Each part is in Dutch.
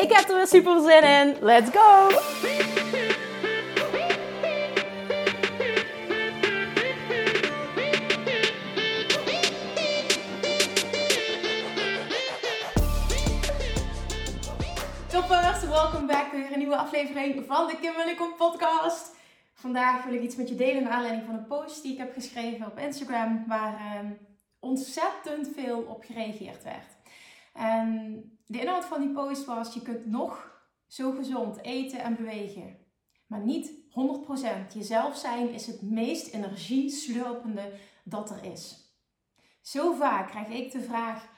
Ik heb er weer super zin in. Let's go! Toppers, welkom bij weer een nieuwe aflevering van de Kim Willikom podcast. Vandaag wil ik iets met je delen naar aanleiding van een post die ik heb geschreven op Instagram, waar eh, ontzettend veel op gereageerd werd. En de inhoud van die post was: je kunt nog zo gezond eten en bewegen, maar niet 100%. Jezelf zijn is het meest energieslurpende dat er is. Zo vaak krijg ik de vraag: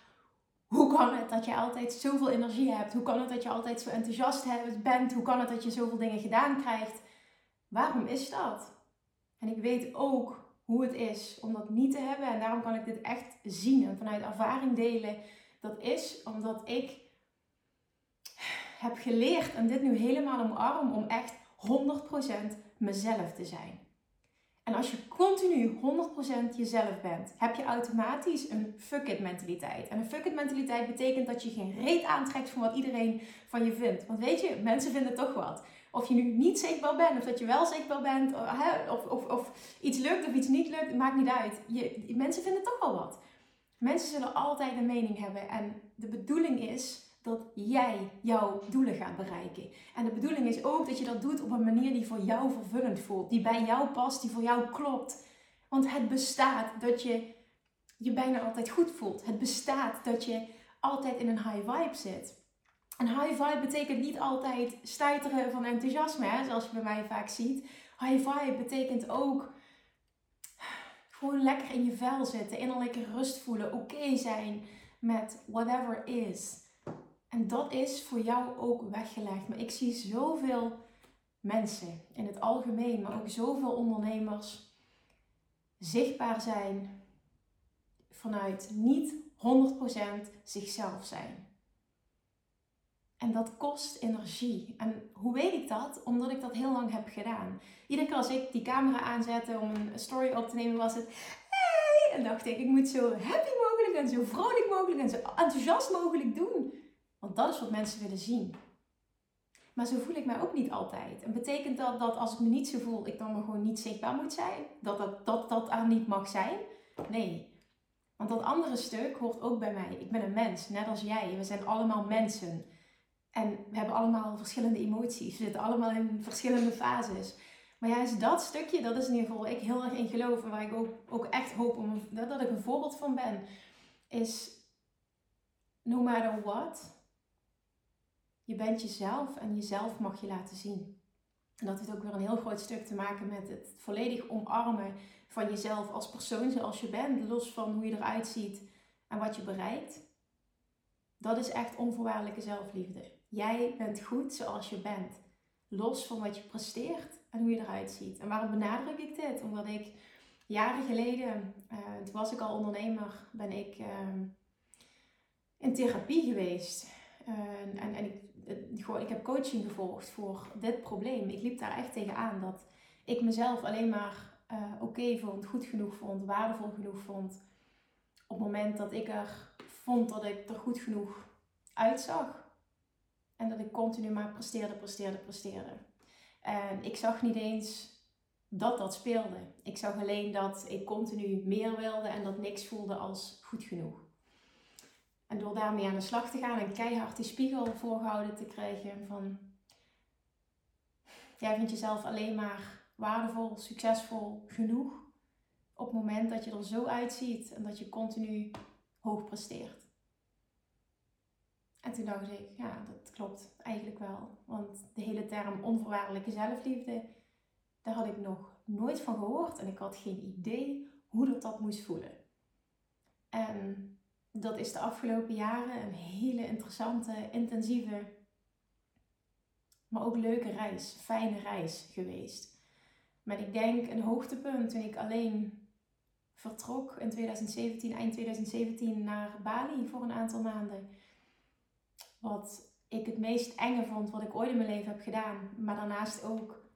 hoe kan het dat je altijd zoveel energie hebt? Hoe kan het dat je altijd zo enthousiast bent? Hoe kan het dat je zoveel dingen gedaan krijgt? Waarom is dat? En ik weet ook hoe het is om dat niet te hebben. En daarom kan ik dit echt zien en vanuit ervaring delen. Dat is omdat ik heb geleerd en dit nu helemaal omarm om echt 100% mezelf te zijn. En als je continu 100% jezelf bent, heb je automatisch een fuck it mentaliteit. En een fuck it mentaliteit betekent dat je geen reet aantrekt van wat iedereen van je vindt. Want weet je, mensen vinden toch wat. Of je nu niet zichtbaar bent, of dat je wel zichtbaar bent, of, of, of iets lukt of iets niet lukt, maakt niet uit. Je, mensen vinden toch wel wat. Mensen zullen altijd een mening hebben. En de bedoeling is dat jij jouw doelen gaat bereiken. En de bedoeling is ook dat je dat doet op een manier die voor jou vervullend voelt, die bij jou past, die voor jou klopt. Want het bestaat dat je je bijna altijd goed voelt. Het bestaat dat je altijd in een high vibe zit. En high vibe betekent niet altijd stuiteren van enthousiasme, hè, zoals je bij mij vaak ziet. High vibe betekent ook gewoon lekker in je vel zitten, innerlijke rust voelen, oké zijn met whatever is. En dat is voor jou ook weggelegd. Maar ik zie zoveel mensen in het algemeen, maar ook zoveel ondernemers zichtbaar zijn vanuit niet 100% zichzelf zijn. En dat kost energie. En hoe weet ik dat? Omdat ik dat heel lang heb gedaan. Iedere keer als ik die camera aanzette om een story op te nemen, was het hey! En dacht ik, ik moet zo happy mogelijk en zo vrolijk mogelijk en zo enthousiast mogelijk doen. Want dat is wat mensen willen zien. Maar zo voel ik mij ook niet altijd. En betekent dat dat als ik me niet zo voel, ik dan maar gewoon niet zichtbaar moet zijn? Dat dat, dat, dat er niet mag zijn? Nee. Want dat andere stuk hoort ook bij mij. Ik ben een mens, net als jij. We zijn allemaal mensen. En we hebben allemaal verschillende emoties. We zitten allemaal in verschillende fases. Maar juist dat stukje, dat is in ieder geval waar ik heel erg in geloof. En waar ik ook, echt hoop om, dat ik een voorbeeld van ben. Is, no matter what, je bent jezelf en jezelf mag je laten zien. En dat heeft ook weer een heel groot stuk te maken met het volledig omarmen van jezelf als persoon zoals je bent, los van hoe je eruit ziet en wat je bereikt. Dat is echt onvoorwaardelijke zelfliefde. Jij bent goed zoals je bent, los van wat je presteert en hoe je eruit ziet. En waarom benadruk ik dit? Omdat ik jaren geleden, uh, toen was ik al ondernemer, ben ik uh, in therapie geweest. Uh, en, en ik gewoon, ik heb coaching gevolgd voor dit probleem. Ik liep daar echt tegenaan dat ik mezelf alleen maar uh, oké vond, goed genoeg vond, waardevol genoeg vond. Op het moment dat ik er vond dat ik er goed genoeg uitzag. En dat ik continu maar presteerde, presteerde, presteerde. Ik zag niet eens dat dat speelde. Ik zag alleen dat ik continu meer wilde en dat niks voelde als goed genoeg. En door daarmee aan de slag te gaan en keihard die spiegel voorgehouden te krijgen van jij vindt jezelf alleen maar waardevol, succesvol genoeg op het moment dat je er zo uitziet en dat je continu hoog presteert. En toen dacht ik, ja, dat klopt eigenlijk wel. Want de hele term onvoorwaardelijke zelfliefde, daar had ik nog nooit van gehoord en ik had geen idee hoe dat, dat moest voelen. En dat is de afgelopen jaren een hele interessante, intensieve Maar ook leuke reis, fijne reis geweest. Met ik denk een hoogtepunt toen ik alleen vertrok in 2017, eind 2017 naar Bali voor een aantal maanden. Wat ik het meest enge vond wat ik ooit in mijn leven heb gedaan. Maar daarnaast ook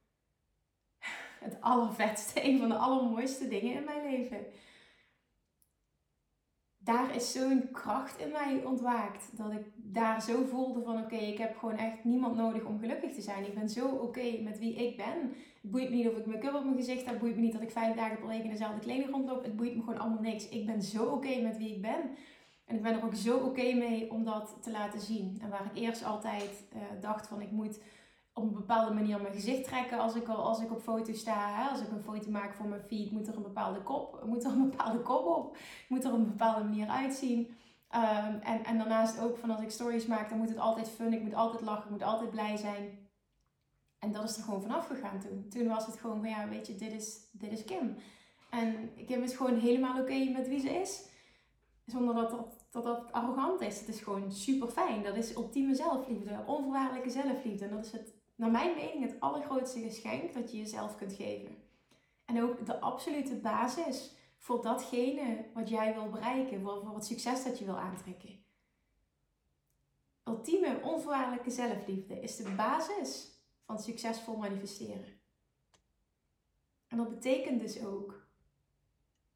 het allervetste, een van de allermooiste dingen in mijn leven daar is zo'n kracht in mij ontwaakt. Dat ik daar zo voelde van oké, ik heb gewoon echt niemand nodig om gelukkig te zijn. Ik ben zo oké met wie ik ben. Het boeit me niet of ik make-up op mijn gezicht heb. Het boeit me niet dat ik vijf dagen per week in dezelfde kleding rondloop. Het boeit me gewoon allemaal niks. Ik ben zo oké met wie ik ben. En ik ben er ook zo oké mee om dat te laten zien. En waar ik eerst altijd uh, dacht van ik moet op een bepaalde manier mijn gezicht trekken als ik, al, als ik op foto sta. Hè? Als ik een foto maak voor mijn feed, moet er een bepaalde kop, moet er een bepaalde kop op. Moet er op een bepaalde manier uitzien. Um, en, en daarnaast ook van als ik stories maak, dan moet het altijd fun. Ik moet altijd lachen, ik moet altijd blij zijn. En dat is er gewoon vanaf gegaan toen. Toen was het gewoon van ja, weet je, dit is, dit is Kim. En Kim is gewoon helemaal oké met wie ze is. Zonder dat dat, dat dat arrogant is. Het is gewoon super fijn. Dat is ultieme zelfliefde, onvoorwaardelijke zelfliefde. En dat is het naar mijn mening het allergrootste geschenk dat je jezelf kunt geven. En ook de absolute basis voor datgene wat jij wil bereiken, voor, voor het succes dat je wil aantrekken. Ultieme onvoorwaardelijke zelfliefde is de basis van succesvol manifesteren. En dat betekent dus ook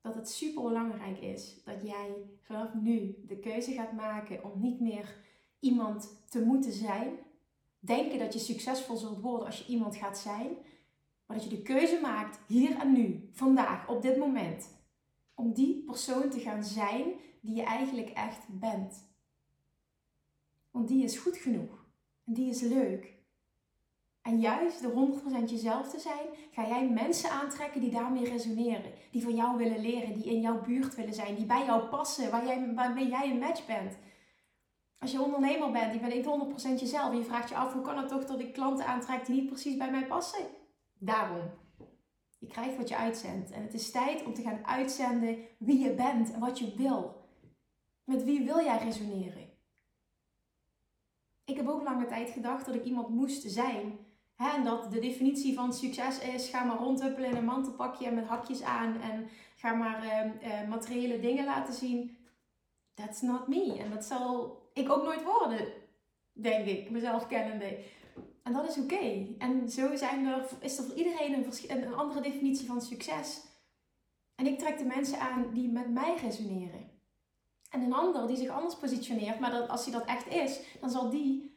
dat het super belangrijk is dat jij vanaf nu de keuze gaat maken om niet meer iemand te moeten zijn, denken dat je succesvol zult worden als je iemand gaat zijn. Maar dat je de keuze maakt hier en nu, vandaag, op dit moment. Om die persoon te gaan zijn die je eigenlijk echt bent. Want die is goed genoeg. En die is leuk. En juist door 100% jezelf te zijn, ga jij mensen aantrekken die daarmee resoneren. Die van jou willen leren, die in jouw buurt willen zijn, die bij jou passen, waar jij, waarmee jij een match bent. Als je ondernemer bent, je bent niet 100% jezelf en je vraagt je af hoe kan het toch dat ik klanten aantrek die niet precies bij mij passen? Daarom. Je krijgt wat je uitzendt. En het is tijd om te gaan uitzenden wie je bent en wat je wil. Met wie wil jij resoneren? Ik heb ook lange tijd gedacht dat ik iemand moest zijn. En dat de definitie van succes is: ga maar rondhuppelen in een mantelpakje en met hakjes aan. En ga maar uh, materiële dingen laten zien. That's not me. En dat zal ik ook nooit worden, denk ik, mezelf kennende. En dat is oké. En zo zijn er, is er voor iedereen een, een andere definitie van succes. En ik trek de mensen aan die met mij resoneren. En een ander die zich anders positioneert, maar dat, als hij dat echt is, dan zal die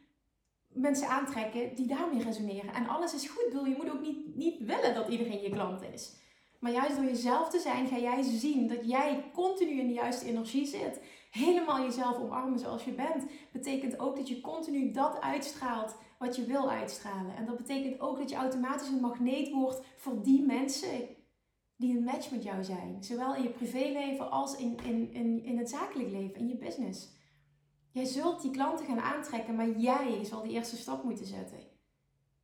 mensen aantrekken die daarmee resoneren. En alles is goed. Bedoel, je moet ook niet, niet willen dat iedereen je klant is. Maar juist door jezelf te zijn, ga jij zien dat jij continu in de juiste energie zit helemaal jezelf omarmen zoals je bent, betekent ook dat je continu dat uitstraalt wat je wil uitstralen. En dat betekent ook dat je automatisch een magneet wordt voor die mensen die een match met jou zijn. Zowel in je privéleven als in, in, in, in het zakelijk leven, in je business. Jij zult die klanten gaan aantrekken, maar jij zal die eerste stap moeten zetten.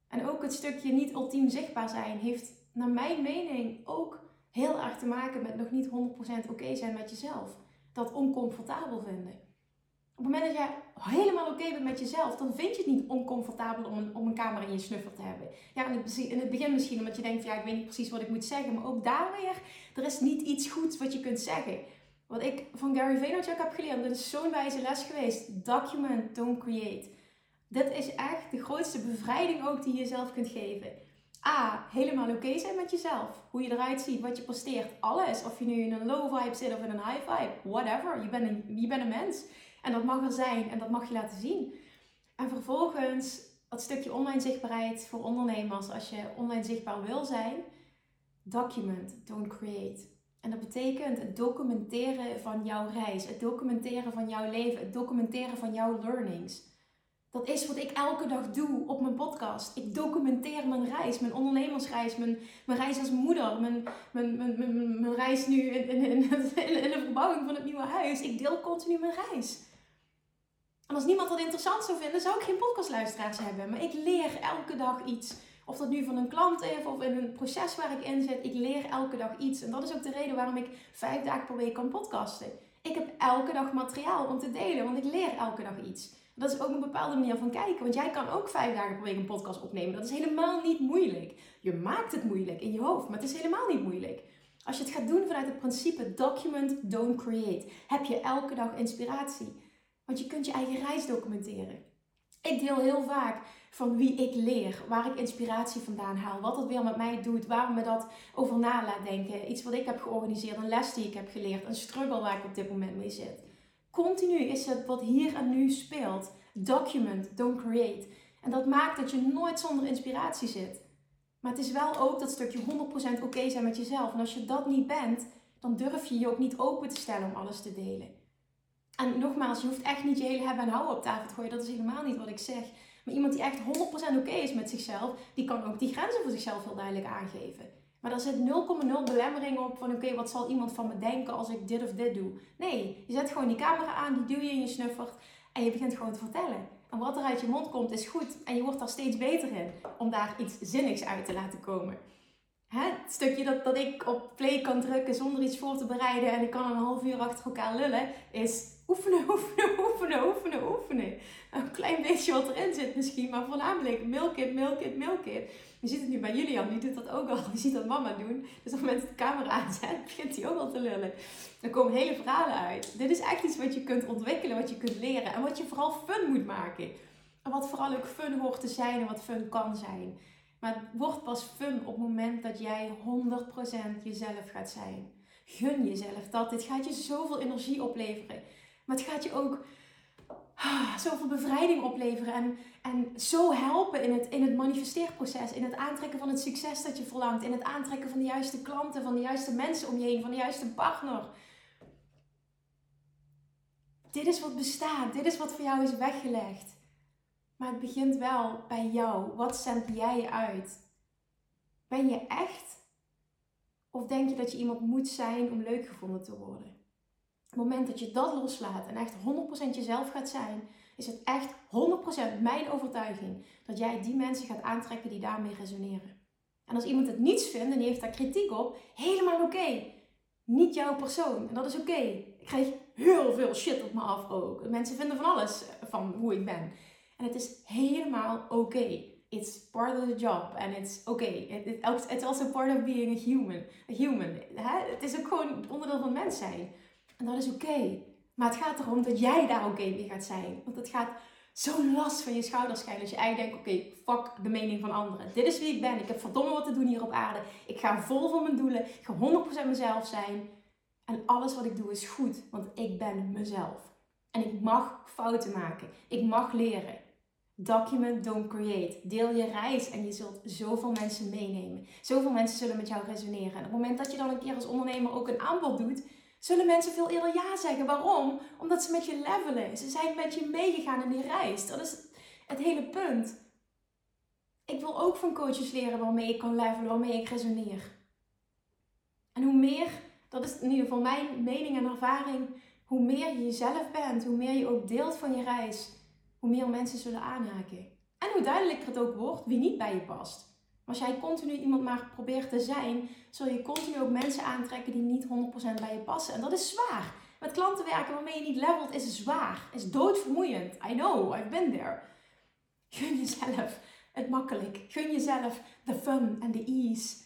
En ook het stukje niet ultiem zichtbaar zijn heeft naar mijn mening ook heel erg te maken met nog niet 100% oké zijn met jezelf dat oncomfortabel vinden. Op het moment dat jij helemaal oké bent met jezelf, dan vind je het niet oncomfortabel om een, om een camera in je snuffel te hebben. Ja, in het, in het begin misschien omdat je denkt, ja, ik weet niet precies wat ik moet zeggen. Maar ook daar weer, er is niet iets goeds wat je kunt zeggen. Wat ik van Gary Vaynerchuk heb geleerd, dat is zo'n wijze les geweest. Document, don't create. Dit is echt de grootste bevrijding ook die je jezelf kunt geven. A, helemaal oké zijn met jezelf. Hoe je eruit ziet, wat je posteert. Alles. Of je nu in een low vibe zit of in een high vibe. Whatever. Je bent een, je bent een mens. En dat mag er zijn. En dat mag je laten zien. En vervolgens dat stukje online zichtbaarheid voor ondernemers. Als je online zichtbaar wil zijn. Document, don't create. En dat betekent het documenteren van jouw reis. Het documenteren van jouw leven. Het documenteren van jouw learnings. Dat is wat ik elke dag doe op mijn podcast. Ik documenteer mijn reis, mijn ondernemersreis, mijn, mijn reis als moeder, mijn, mijn, mijn, mijn, reis nu in, in, in, in, de verbouwing van het nieuwe huis. Ik deel continu mijn reis. En als niemand dat interessant zou vinden, zou ik geen podcastluisteraars hebben. Maar ik leer elke dag iets. Of dat nu van een klant is of in een proces waar ik in zit. Ik leer elke dag iets. En dat is ook de reden waarom ik vijf dagen per week kan podcasten. Ik heb elke dag materiaal om te delen, want ik leer elke dag iets. Dat is ook een bepaalde manier van kijken. Want jij kan ook vijf dagen per week een podcast opnemen. Dat is helemaal niet moeilijk. Je maakt het moeilijk in je hoofd, maar het is helemaal niet moeilijk. Als je het gaat doen vanuit het principe document, don't create, heb je elke dag inspiratie. Want je kunt je eigen reis documenteren. Ik deel heel vaak van wie ik leer, waar ik inspiratie vandaan haal, wat dat weer met mij doet, waarom me dat over na laat denken. Iets wat ik heb georganiseerd, een les die ik heb geleerd, een struggle waar ik op dit moment mee zit. Continu is het wat hier en nu speelt. Document, don't create. En dat maakt dat je nooit zonder inspiratie zit. Maar het is wel ook dat stukje 100% oké zijn met jezelf. En als je dat niet bent, dan durf je je ook niet open te stellen om alles te delen. En nogmaals, je hoeft echt niet je hele hebben en houden op tafel te gooien. Dat is helemaal niet wat ik zeg. Maar iemand die echt 100% oké is met zichzelf, die kan ook die grenzen voor zichzelf heel duidelijk aangeven. Maar daar zit 0,0 belemmering op van oké, wat zal iemand van me denken als ik dit of dit doe. Nee, je zet gewoon die camera aan, die duw je in je snuffert en je begint gewoon te vertellen. En wat er uit je mond komt is goed en je wordt daar steeds beter in om daar iets zinnigs uit te laten komen. Het stukje dat, dat ik op play kan drukken zonder iets voor te bereiden en ik kan een half uur achter elkaar lullen, is oefenen, oefenen, oefenen, oefenen, oefenen. Een klein beetje wat erin zit misschien, maar voornamelijk milk it, milk it, milk it. Je ziet het nu bij Julian, die doet dat ook al. Die ziet dat mama doen. Dus op het moment dat de camera aanzet, begint hij ook al te lullen. Er komen hele verhalen uit. Dit is echt iets wat je kunt ontwikkelen, wat je kunt leren. En wat je vooral fun moet maken. En wat vooral ook fun hoort te zijn en wat fun kan zijn. Maar het wordt pas fun op het moment dat jij 100% jezelf gaat zijn. Gun jezelf dat. Dit gaat je zoveel energie opleveren. Maar het gaat je ook ah, zoveel bevrijding opleveren. En, en zo helpen in het, in het manifesteerproces. In het aantrekken van het succes dat je verlangt. In het aantrekken van de juiste klanten, van de juiste mensen om je heen, van de juiste partner. Dit is wat bestaat. Dit is wat voor jou is weggelegd. Maar het begint wel bij jou. Wat zend jij uit? Ben je echt? Of denk je dat je iemand moet zijn om leuk gevonden te worden? het moment dat je dat loslaat en echt 100% jezelf gaat zijn, is het echt 100% mijn overtuiging dat jij die mensen gaat aantrekken die daarmee resoneren. En als iemand het niets vindt en die heeft daar kritiek op, helemaal oké. Niet jouw persoon. En dat is oké. Ik krijg heel veel shit op me af ook. Mensen vinden van alles van hoe ik ben. En het is helemaal oké. It's part of the job and it's okay. It, it, it's also part of being a human. A human. Het is ook gewoon onderdeel van mens zijn. En dat is oké. Maar het gaat erom dat jij daar oké mee gaat zijn. Want het gaat zo'n last van je schouders schijnen. Als je eigenlijk denkt, oké, fuck de mening van anderen. Dit is wie ik ben. Ik heb verdomme wat te doen hier op aarde. Ik ga vol voor mijn doelen. Ik ga 100% mezelf zijn. En alles wat ik doe is goed. Want ik ben mezelf. En ik mag fouten maken. Ik mag leren. Document, don't create. Deel je reis en je zult zoveel mensen meenemen. Zoveel mensen zullen met jou resoneren. En op het moment dat je dan een keer als ondernemer ook een aanbod doet, zullen mensen veel eerder ja zeggen. Waarom? Omdat ze met je levelen. Ze zijn met je meegegaan in die reis. Dat is het hele punt. Ik wil ook van coaches leren waarmee ik kan levelen, waarmee ik resoneer. En hoe meer, dat is in ieder geval mijn mening en ervaring, hoe meer je jezelf bent, hoe meer je ook deelt van je reis, hoe meer mensen zullen aanhaken. En hoe duidelijker het ook wordt wie niet bij je past. Als jij continu iemand maar probeert te zijn, zul je continu ook mensen aantrekken die niet 100% bij je passen. En dat is zwaar. Met klanten werken waarmee je niet levelt is zwaar. Is doodvermoeiend. I know, I've been there. Gun jezelf het makkelijk. Gun jezelf de fun en de ease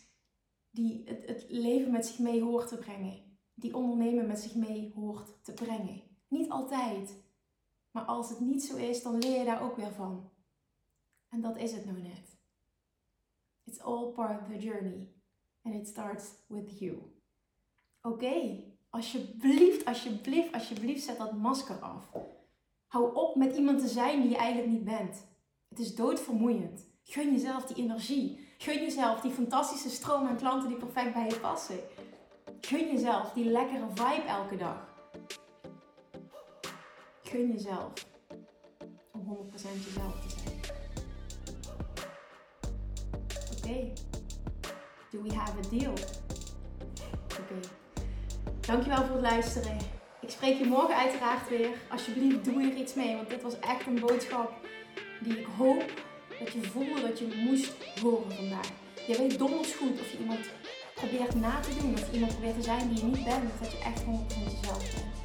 die het, het leven met zich mee hoort te brengen. Die ondernemen met zich mee hoort te brengen. Niet altijd. Maar als het niet zo is, dan leer je daar ook weer van. En dat is het nou net. It's all part of the journey. And it starts with you. Oké, alsjeblieft, alsjeblieft, alsjeblieft, zet dat masker af. Hou op met iemand te zijn die je eigenlijk niet bent. Het is doodvermoeiend. Gun jezelf die energie. Gun jezelf die fantastische stroom aan klanten die perfect bij je passen. Gun jezelf die lekkere vibe elke dag. Gun jezelf om 100% jezelf te zijn. okay. Do we have a deal? Oké. Dankjewel voor het luisteren. Ik spreek je morgen uiteraard weer. Alsjeblieft, doe hier iets mee. Want dit was echt een boodschap die ik hoop dat je voelde dat je moest horen vandaag. Je weet donders goed of je iemand probeert na te doen. Of iemand probeert te zijn die je niet bent. Of dat je echt 100% jezelf bent.